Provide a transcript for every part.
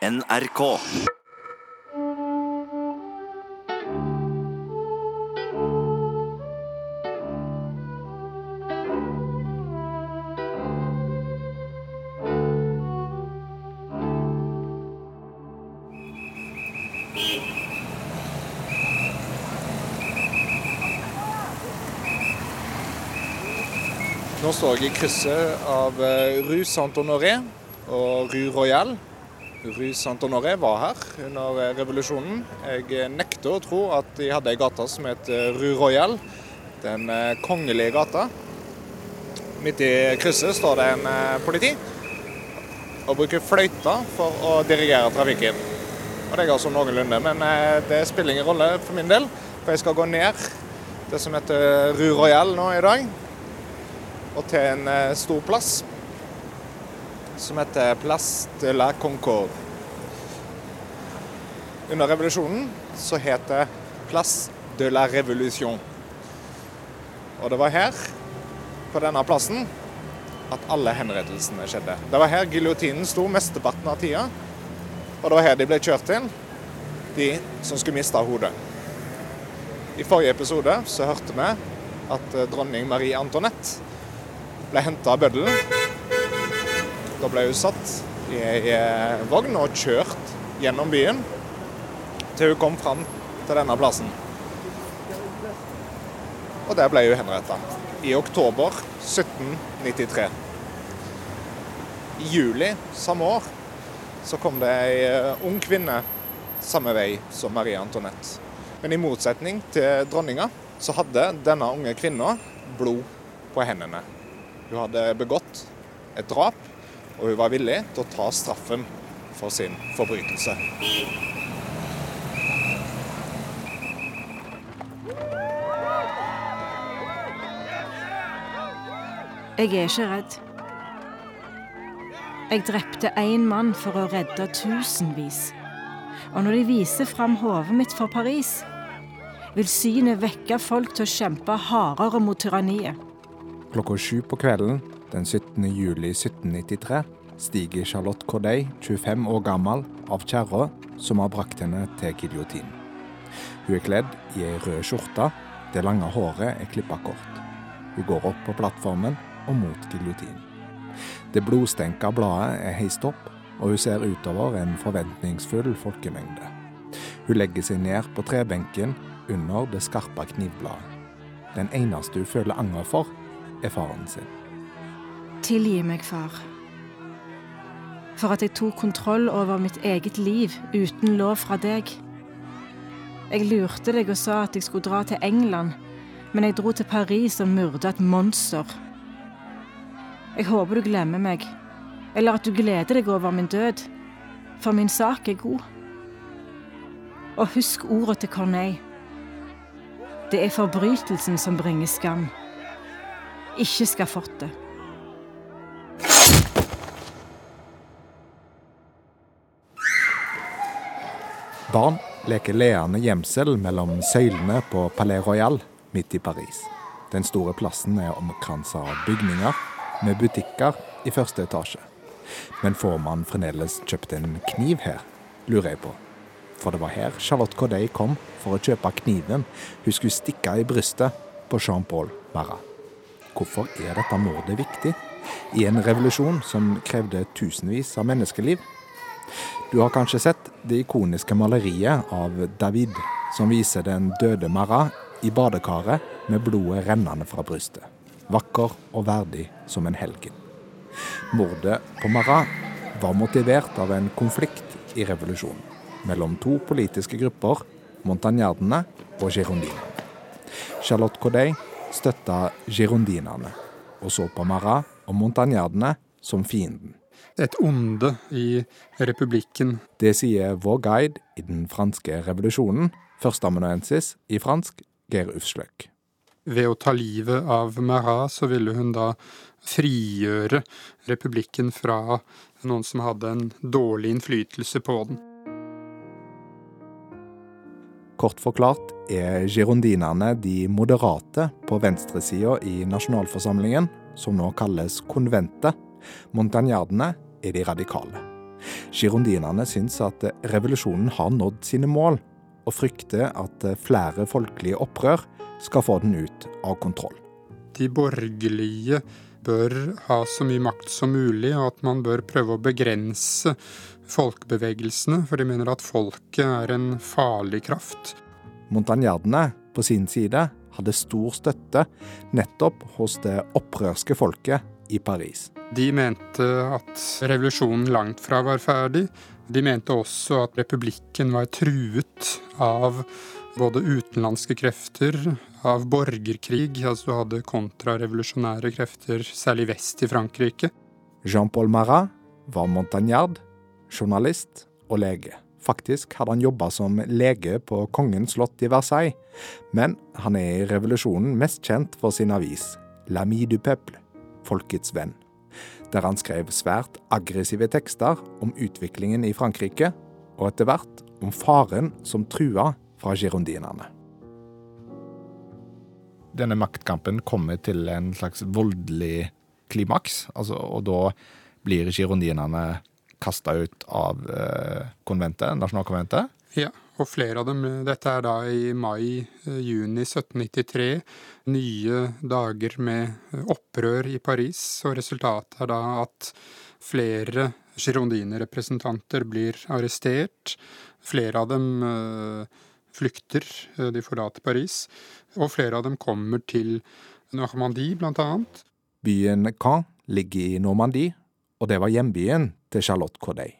NRK. Nå står jeg i krysset av eh, Rue Saint-Honoré og Rue Royal. Rue Saint-Honoré var her under eh, revolusjonen. Jeg eh, nekter å tro at de hadde ei gate som het Rue Royal, den kongelige gata. Midt i krysset står det en politi og bruker fløyta for å dirigere trafikken. Og Det er altså noenlunde, men det spiller ingen rolle for min del, for jeg skal gå ned det som heter Rue Royal nå i dag og til en eh, stor plass som heter Place de la Concorde. Under revolusjonen så het det Place de la Revolution. Og det var her, på denne plassen, at alle henrettelsene skjedde. Det var her giljotinen sto mesteparten av tida, og det var her de ble kjørt inn, de som skulle miste hodet. I forrige episode så hørte vi at eh, dronning Marie Antoinette ble henta av bøddelen. Da ble hun satt i ei vogn og kjørt gjennom byen til hun kom fram til denne plassen. Og der ble hun henretta. I oktober 1793. I juli samme år så kom det ei ung kvinne samme vei som Marie Antoinette. Men i motsetning til dronninga så hadde denne unge kvinna blod på hendene. Hun hadde begått et drap, og hun var villig til å ta straffen for sin forbrytelse. Jeg er ikke redd. Jeg drepte én mann for å redde tusenvis. Og når de viser fram hodet mitt for Paris, vil synet vekke folk til å kjempe hardere mot tyranniet. Klokka sju på kvelden den 17. juli 1793 stiger Charlotte Corday, 25 år gammel, av kjerra som har brakt henne til giljotinen. Hun er kledd i ei rød skjorte, det lange håret er klippa kort. Hun går opp på plattformen og mot giljotinen. Det blodstenka bladet er heist opp, og hun ser utover en forventningsfull folkemengde. Hun legger seg ned på trebenken under det skarpe knivbladet. Den eneste hun føler anger for, er faren sin. Tilgi meg, far. For at jeg tok kontroll over mitt eget liv uten lov fra deg. Jeg lurte deg og sa at jeg skulle dra til England, men jeg dro til Paris og myrda et monster. Jeg håper du glemmer meg, eller at du gleder deg over min død, for min sak er god. Og husk ordet til Corneille. Det er forbrytelsen som bringer skam ikke skal Barn leker leende gjemsel mellom søylene på Palais Royal midt i Paris. Den store plassen er omkransa av bygninger med butikker i første etasje. Men får man fremdeles kjøpt en kniv her, lurer jeg på. For det var her Charlotte Corday kom for å kjøpe kniven hun skulle stikke i brystet på Jean-Paul Marat. Hvorfor er dette mordet viktig i en revolusjon som krevde tusenvis av menneskeliv? Du har kanskje sett det ikoniske maleriet av David som viser den døde Marat i badekaret med blodet rennende fra brystet. Vakker og verdig som en helgen. Mordet på Marat var motivert av en konflikt i revolusjonen mellom to politiske grupper, montagnardene og girondinene. Charlotte Corday støtta girondinerne, og så på Marat og montagnardene som fienden. Et onde i republikken. Det sier vår guide i den franske revolusjonen, førsteamanuensis i fransk, Geir Ufsløk. Ved å ta livet av Marat, så ville hun da frigjøre republikken fra noen som hadde en dårlig innflytelse på den. Kort forklart er girondinerne de moderate på venstresida i nasjonalforsamlingen, som nå kalles konventet. Montagnardene er de radikale. Girondinene syns at revolusjonen har nådd sine mål, og frykter at flere folkelige opprør skal få den ut av kontroll. De borgerlige bør ha så mye makt som mulig, og at man bør prøve å begrense folkebevegelsene, for de mener at folket er en farlig kraft. Montagnardene på sin side hadde stor støtte nettopp hos det opprørske folket i Paris. De mente at revolusjonen langt fra var ferdig. De mente også at republikken var truet av både utenlandske krefter, av borgerkrig, altså du hadde kontrarevolusjonære krefter, særlig vest i Frankrike. Jean-Paul Marat var montagnard, journalist og lege. Faktisk hadde han jobba som lege på Kongens slott i Versailles, men han er i revolusjonen mest kjent for sin avis L'Ami du Peuple, Folkets venn, der han skrev svært aggressive tekster om utviklingen i Frankrike, og etter hvert om faren som trua fra girondinerne. Denne maktkampen kommer til en slags voldelig klimaks, altså, og da blir girondinerne kasta ut av eh, konventet, nasjonalkonventet. Ja, og flere av dem. Dette er da i mai-juni 1793. Nye dager med opprør i Paris, og resultatet er da at flere girondine-representanter blir arrestert. Flere av dem eh, flykter, eh, de forlater Paris. Og flere av dem kommer til Normandie, blant annet. Byen Caen ligger i Normandie, og det var hjembyen til Charlotte Corday.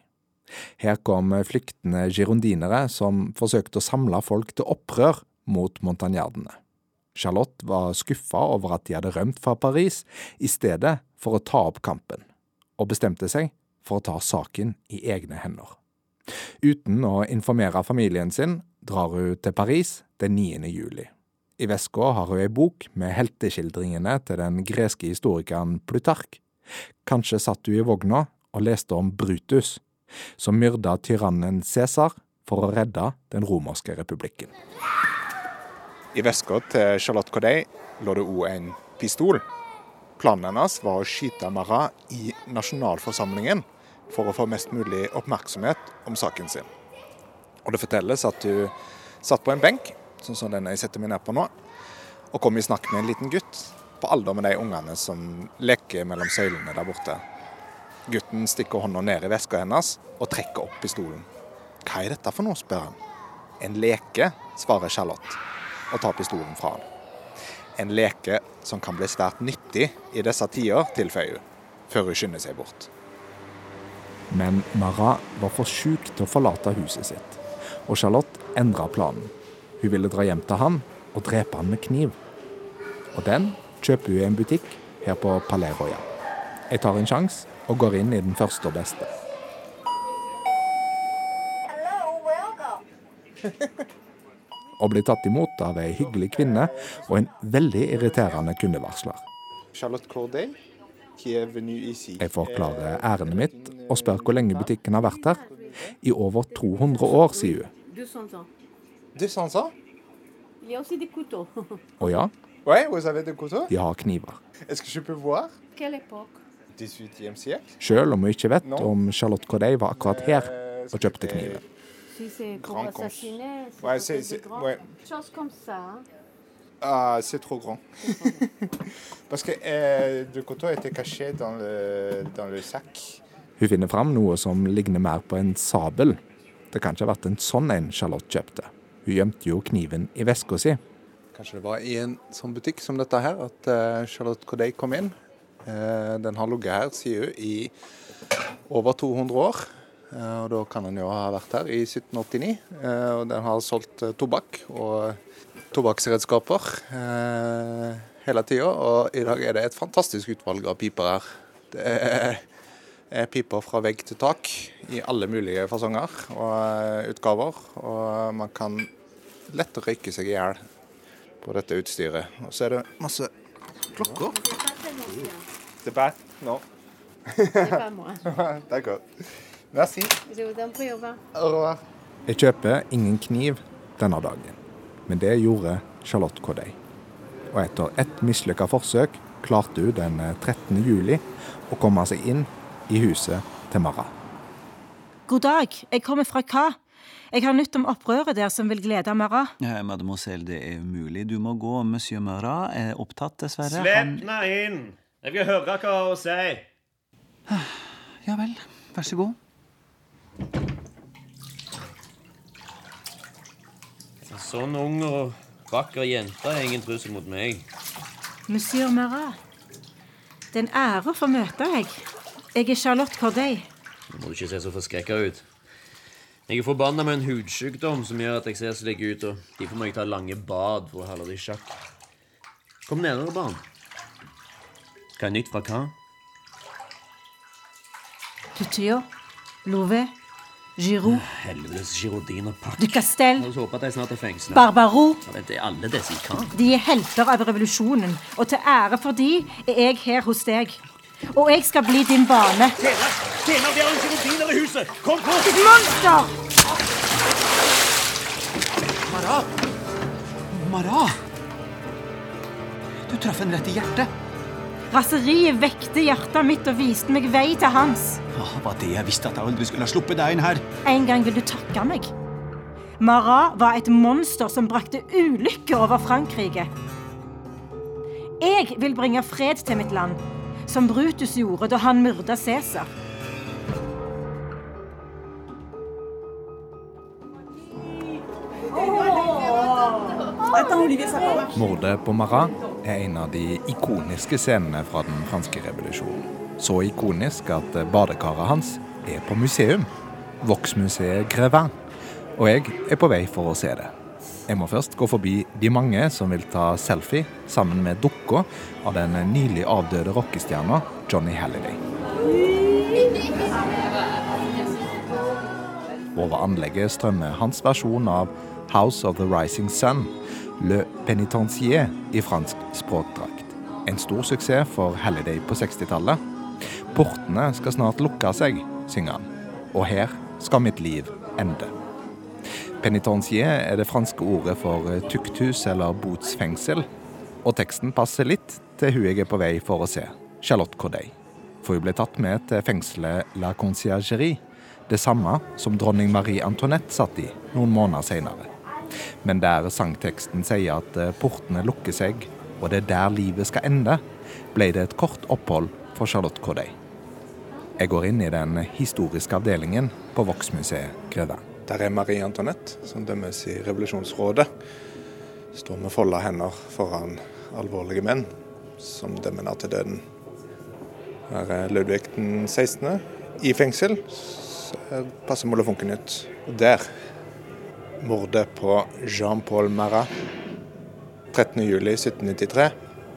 Her kom flyktende girondinere som forsøkte å samle folk til opprør mot montagnardene. Charlotte var skuffa over at de hadde rømt fra Paris i stedet for å ta opp kampen, og bestemte seg for å ta saken i egne hender. Uten å informere familien sin drar hun til Paris den 9. juli. I veska har hun ei bok med helteskildringene til den greske historikeren Plutark. Kanskje satt hun i vogna og leste om Brutus, som myrda tyrannen Cæsar for å redde den romerske republikken. I veska til Charlotte Corday lå det òg en pistol. Planen hennes var å skyte Marat i nasjonalforsamlingen for å få mest mulig oppmerksomhet om saken sin. Og Det fortelles at hun satt på en benk, sånn som den jeg setter meg ned på nå, og kom i snakk med en liten gutt på alder med de ungene som leker mellom søylene der borte. Gutten stikker hånda ned i veska hennes og trekker opp pistolen. Hva er dette for noe, spør han. En leke, svarer Charlotte og tar pistolen fra han. En leke som kan bli svært nyttig i disse tider, tilføyer hun, før hun skynder seg bort. Men Mara var for sjuk til å forlate huset sitt, og Charlotte endra planen. Hun ville dra hjem til han og drepe han med kniv. Og den kjøper hun i en butikk her på Palais Royal. Jeg tar en sjanse og går inn i den første og beste. og blir tatt imot av ei hyggelig kvinne og en veldig irriterende kundevarsler. Charlotte Corday, Jeg forklarer ærendet mitt og spør hvor lenge butikken har vært her. I over 200 år, sier hun. 200 ans Og ja, Ouais, vous avez des couteaux de har kniver. Est-ce que je peux voir Quelle époque 18e siècle Sjøl om hun ikke vet om Charlotte Corday var akkurat her og kjøpte kniven. Si c'est pour Grand cons. Ouais, c'est- c'est- ouais. Chose comme ça. hein. Ah, c'est trop grand. Parce que euh, le couteau était caché dans le, dans le sac. Hun finner fram noe som ligner mer på en sabel. Det kan ikke ha vært en sånn en Charlotte kjøpte. Hun gjemte jo kniven i veska si. Kanskje det var i en sånn butikk som dette her at eh, Charlotte Corday kom inn. Eh, den har ligget her, sier hun, i over 200 år. Eh, og da kan den jo ha vært her i 1789. Eh, og den har solgt tobakk og tobakksredskaper hele tida. Og i dag er det et fantastisk utvalg av piper her. Det er, er piper fra vegg til tak i alle mulige fasonger og utgaver. Og man kan lett røyke seg i hjel på dette utstyret. Og så er det masse klokker. C'est pas. Non. C'est pas moi. D'accord. Merci. Je vous en prie, au revoir. Au revoir. Jeg kjøper ingen kniv denne dagen, men det gjorde Charlotte Corday. Og etter ett mislykka forsøk klarte hun den 13. juli å komme seg inn i huset til Marat. God dag, jeg kommer fra hva? Jeg har nytt om opprøret der som vil glede Marat. Ja, mademoiselle, det er umulig. Du må gå. Monsieur Marat er opptatt, dessverre. Slipp meg inn! Jeg vil høre hva hun sier. Ja vel. Vær så god. En sånn ung og vakker jente er ingen trussel mot meg. Monsieur Marat, det er en ære å få møte deg. Jeg er Charlotte Corday. Nå må du ikke se så forskrekka ut. Jeg er forbanna med en hudsykdom som gjør at jeg ser slik ut, og derfor må jeg ta lange bad for å holde det i sjakk. Kom nærmere, barn. Hva er nytt fra hva? Couture, Love, Giroud, Helvetes girodinerpakk. de Castel, La oss håpe at de snart er fengsla. Barbaro. Ja, det er alle disse i? De er helter av revolusjonen, og til ære for de er jeg her hos deg. Og jeg skal bli din bane. Tjener! Tjener, vi har en girodiner i huset! Kom på! Et monster! Marat! Marat! Du traff en rett i hjertet. Raseriet vekte hjertet mitt og viste meg vei til hans. Åh, var det jeg visste at jeg aldri skulle ha sluppet deg inn her. En gang vil du takke meg. Marat var et monster som brakte ulykke over Frankrike. Jeg vil bringe fred til mitt land, som Brutus gjorde da han myrda Cæsar. Mordet på Marat er en av de ikoniske scenene fra den franske revolusjonen. Så ikonisk at badekaret hans er på museum. Voksmuseet Grevin. Og jeg er på vei for å se det. Jeg må først gå forbi de mange som vil ta selfie sammen med dukka av den nylig avdøde rockestjerna Johnny Halliday. Over anlegget strømmer hans versjon av House of the Rising Sun, Le Penitencier i fransk språkdrakt. En stor suksess for Halliday på 60-tallet. Portene skal snart lukke seg, synger han. Og her skal mitt liv ende. Penitencier er det franske ordet for tukthus eller botsfengsel. Og teksten passer litt til hun jeg er på vei for å se, Charlotte Corday. For hun ble tatt med til fengselet La Conciergerie, det samme som dronning Marie Antoinette satt i noen måneder senere. Men der sangteksten sier at portene lukker seg, og det er der livet skal ende, ble det et kort opphold for Charlotte Corday. Jeg går inn i den historiske avdelingen på Voksmuseet Greve. Der er Marie Antoinette, som dømmes i revolusjonsrådet. Står med folda hender foran alvorlige menn, som dømmer henne til døden. Her er Ludvig den 16. i fengsel. Passer molefonken ut. Og der mordet på Jean-Paul Marat 13.07.1793.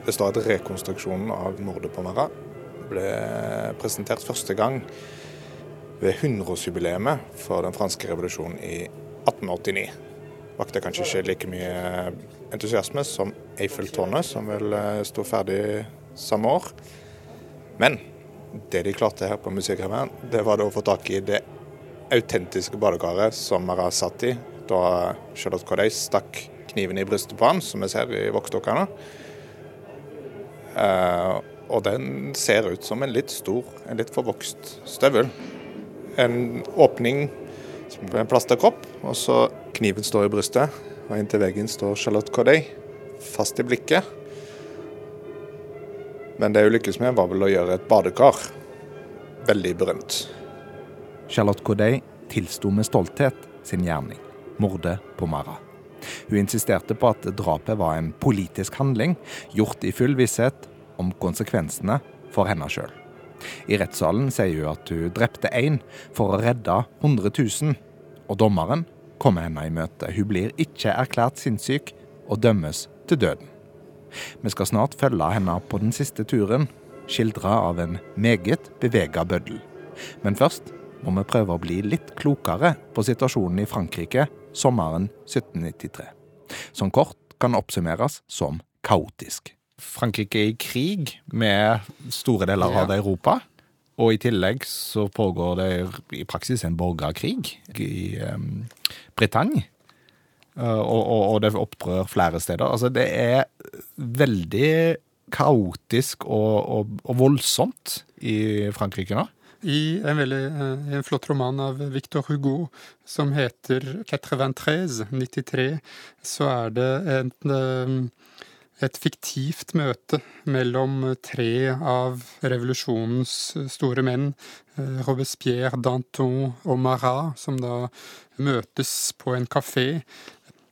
Det står at rekonstruksjonen av mordet på Marat ble presentert første gang ved 100-årsjubileet for den franske revolusjonen i 1889. Vakte kanskje ikke like mye entusiasme som Eiffeltårnet, som vel sto ferdig samme år. Men det de klarte her på Museet det var det å få tak i det autentiske badekaret som Marat satt i da Charlotte Corday stakk kniven i brystet på han, som vi ser i voksdukkene. Uh, og den ser ut som en litt stor, en litt forvokst støvel. En åpning med en plasterkropp, og så kniven står i brystet. Og inntil veggen står Charlotte Corday, fast i blikket. Men det hun lykkes med, var vel å gjøre et badekar veldig berømt. Charlotte Corday tilsto med stolthet sin gjerning, mordet på Mara. Hun insisterte på at drapet var en politisk handling, gjort i full visshet om konsekvensene for henne sjøl. I rettssalen sier hun at hun drepte én for å redde 100 000, og dommeren kommer henne i møte. Hun blir ikke erklært sinnssyk og dømmes til døden. Vi skal snart følge henne på den siste turen, skildra av en meget bevega bøddel. Men først må vi prøve å bli litt klokere på situasjonen i Frankrike sommeren 1793. Som kort kan oppsummeres som kaotisk. Frankrike er i krig med store deler av Europa. Og i tillegg så pågår det i praksis en borgerkrig i um, Britannia. Uh, og, og, og, det opprør flere steder. Altså det er veldig kaotisk og, og, og voldsomt i Frankrike nå. I en veldig eh, en flott roman av Victor Hugo som heter 93, 93, så er det et, eh, et fiktivt møte mellom tre av revolusjonens store menn, eh, Robespierre, Danton og Marat, som da møtes på en kafé.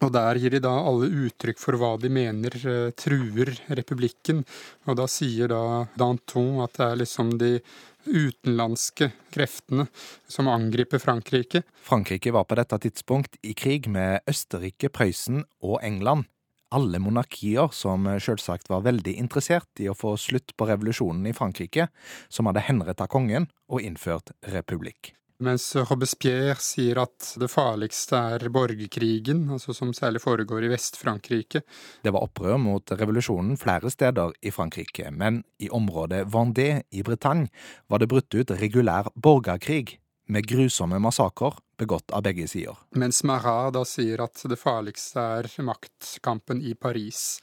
Og der gir de da alle uttrykk for hva de mener truer republikken. Og da sier da Danton at det er liksom de utenlandske kreftene som angriper Frankrike. Frankrike var på dette tidspunkt i krig med Østerrike, Prøysen og England. Alle monarkier som selvsagt var veldig interessert i å få slutt på revolusjonen i Frankrike, som hadde henretta kongen og innført republikk. Mens Robespierre sier at det farligste er borgerkrigen, altså som særlig foregår i Vest-Frankrike. Det var opprør mot revolusjonen flere steder i Frankrike, men i området Vendée i Bretagne var det brutt ut regulær borgerkrig med grusomme massakrer begått av begge sider. Mens Marat da sier at det farligste er maktkampen i Paris.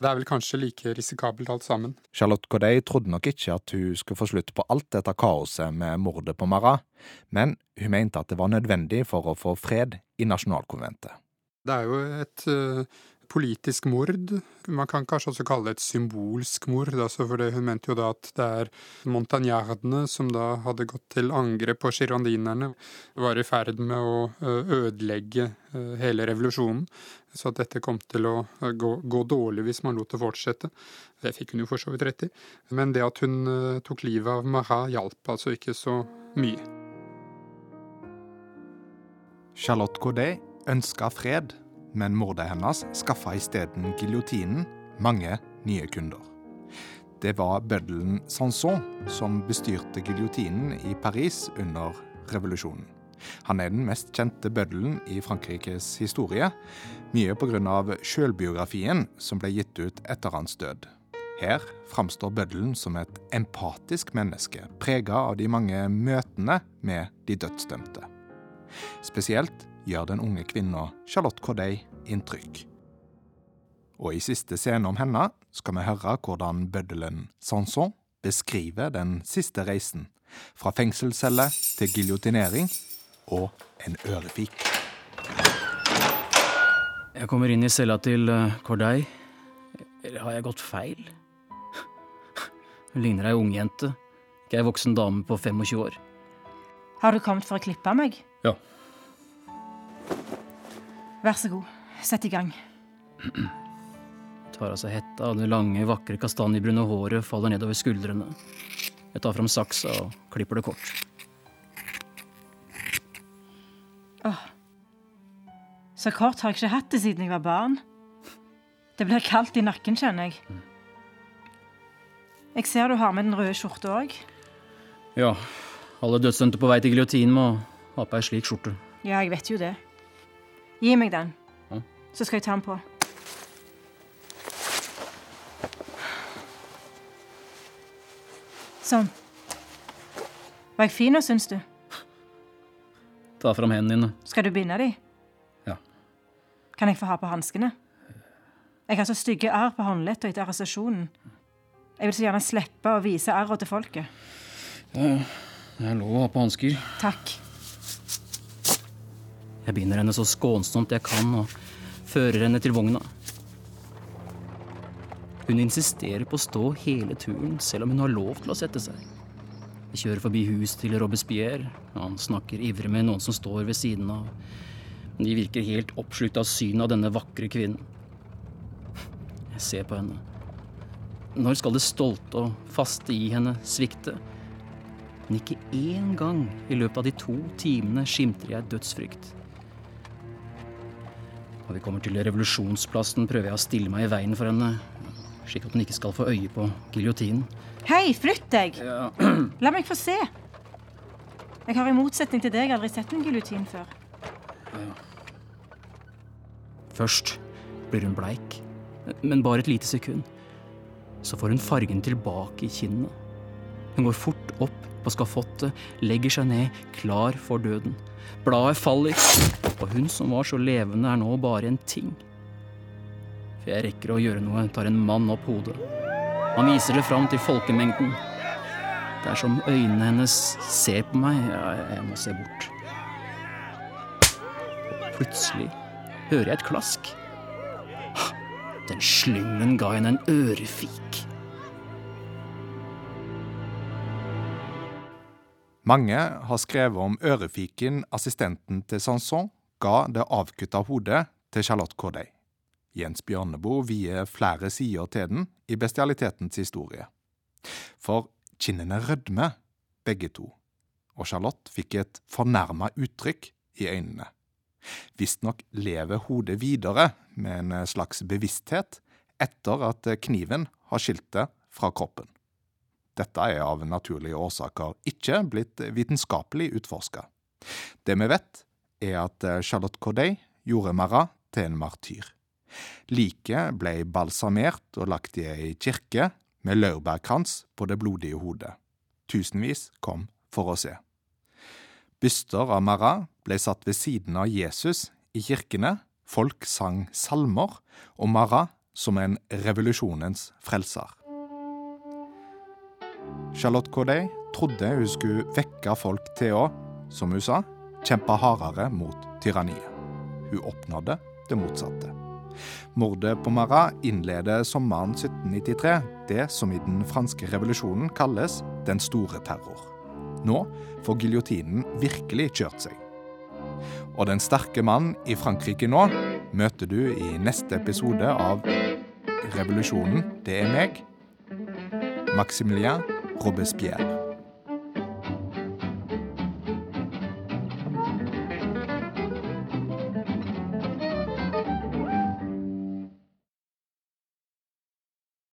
Det er vel kanskje like risikabelt alt sammen. Charlotte Corday trodde nok ikke at hun skulle få slutt på alt dette kaoset med mordet på Marat, men hun mente at det var nødvendig for å få fred i nasjonalkonventet. Det er jo et uh, politisk mord. Man kan kanskje også kalle det et symbolsk mord, altså for hun mente jo da at det er montagnardene som da hadde gått til angrep på girondinerne, var i ferd med å ødelegge hele revolusjonen. Så at dette kom til å gå, gå dårlig hvis man lot det fortsette. Det fikk hun jo for så vidt rett i. Men det at hun tok livet av Marat, hjalp altså ikke så mye. Charlotte Corday ønska fred men mordet hennes skaffa isteden giljotinen mange nye kunder. Det var bøddelen Sanson som bestyrte giljotinen i Paris under revolusjonen. Han er den mest kjente bøddelen i Frankrikes historie, mye pga. sjølbiografien som ble gitt ut etter hans død. Her framstår bøddelen som et empatisk menneske, prega av de mange møtene med de dødsdømte. Spesielt gjør den unge kvinna Charlotte Corday inntrykk. Og i siste scene om henne skal vi høre hvordan bøddelen Sanson beskriver den siste reisen, fra fengselscelle til giljotinering og en ørefik. Jeg kommer inn i cella til eh, Corday. Eller har jeg gått feil? Hun ligner ei ungjente, ikke ei voksen dame på 25 år. Har du kommet for å klippe meg? Ja. Vær så god, sett i gang. Tar av seg hetta, og det lange, vakre kastanjebrune håret faller nedover skuldrene. Jeg tar fram saksa og klipper det kort. Åh. Så kort har jeg ikke hatt det siden jeg var barn. Det blir kaldt i nakken, kjenner jeg. Jeg ser du har med den røde skjorta òg. Ja, alle dødsdømte på vei til giljotinen må ha på ei slik skjorte. Ja, jeg vet jo det. Gi meg den, ja. så skal jeg ta den på. Sånn. Var jeg fin nå, syns du? Ta fram hendene dine. Skal du binde de? Ja. Kan jeg få ha på hanskene? Jeg har så stygge arr på håndleddet etter arrestasjonen. Jeg vil så gjerne slippe å vise arrene til folket. Ja, det er lov å ha på hansker. Takk. Jeg binder henne så skånsomt jeg kan og fører henne til vogna. Hun insisterer på å stå hele turen, selv om hun har lov til å sette seg. Vi kjører forbi huset til Robespierre. Han snakker ivrig med noen som står ved siden av. De virker helt oppslukt av synet av denne vakre kvinnen. Jeg ser på henne. Når skal det stolte og faste i henne svikte? Men ikke én gang i løpet av de to timene skimter jeg dødsfrykt. Når vi kommer til revolusjonsplassen, prøver jeg å stille meg i veien for henne, slik at hun ikke skal få øye på giljotinen. Hei, flytt deg! Ja. La meg få se. Jeg har i motsetning til deg aldri sett en giljotin før. Ja. Først blir hun bleik, men bare et lite sekund. Så får hun fargen tilbake i kinnene. Hun går fort opp på skafottet, legger seg ned, klar for døden. Bladet faller, og hun som var så levende, er nå bare en ting. For jeg rekker å gjøre noe, tar en mann opp hodet. Han viser det fram til folkemengden. Det er som øynene hennes ser på meg. Jeg må se bort. Plutselig hører jeg et klask. Den slyngen ga henne en ørefik. Mange har skrevet om ørefiken assistenten til Sanson ga det avkutta hodet til Charlotte Corday. Jens Bjørneboe vier flere sider til den i bestialitetens historie. For kinnene rødmer, begge to, og Charlotte fikk et fornærma uttrykk i øynene. Visstnok lever hodet videre med en slags bevissthet etter at kniven har skilt det fra kroppen. Dette er av naturlige årsaker ikke blitt vitenskapelig utforska. Det vi vet, er at Charlotte Corday gjorde Marat til en martyr. Liket ble balsamert og lagt i ei kirke med laurbærkrans på det blodige hodet. Tusenvis kom for å se. Byster av Marat ble satt ved siden av Jesus i kirkene, folk sang salmer, og Marat som en revolusjonens frelser. Charlotte Corday trodde hun skulle vekke folk til å, som hun sa, kjempe hardere mot tyranniet. Hun oppnådde det motsatte. Mordet på Marat innleder sommeren 1793 det som i den franske revolusjonen kalles den store terror. Nå får giljotinen virkelig kjørt seg. Og den sterke mannen i Frankrike nå møter du i neste episode av Revolusjonen, det er meg, Maximilien Robespierre.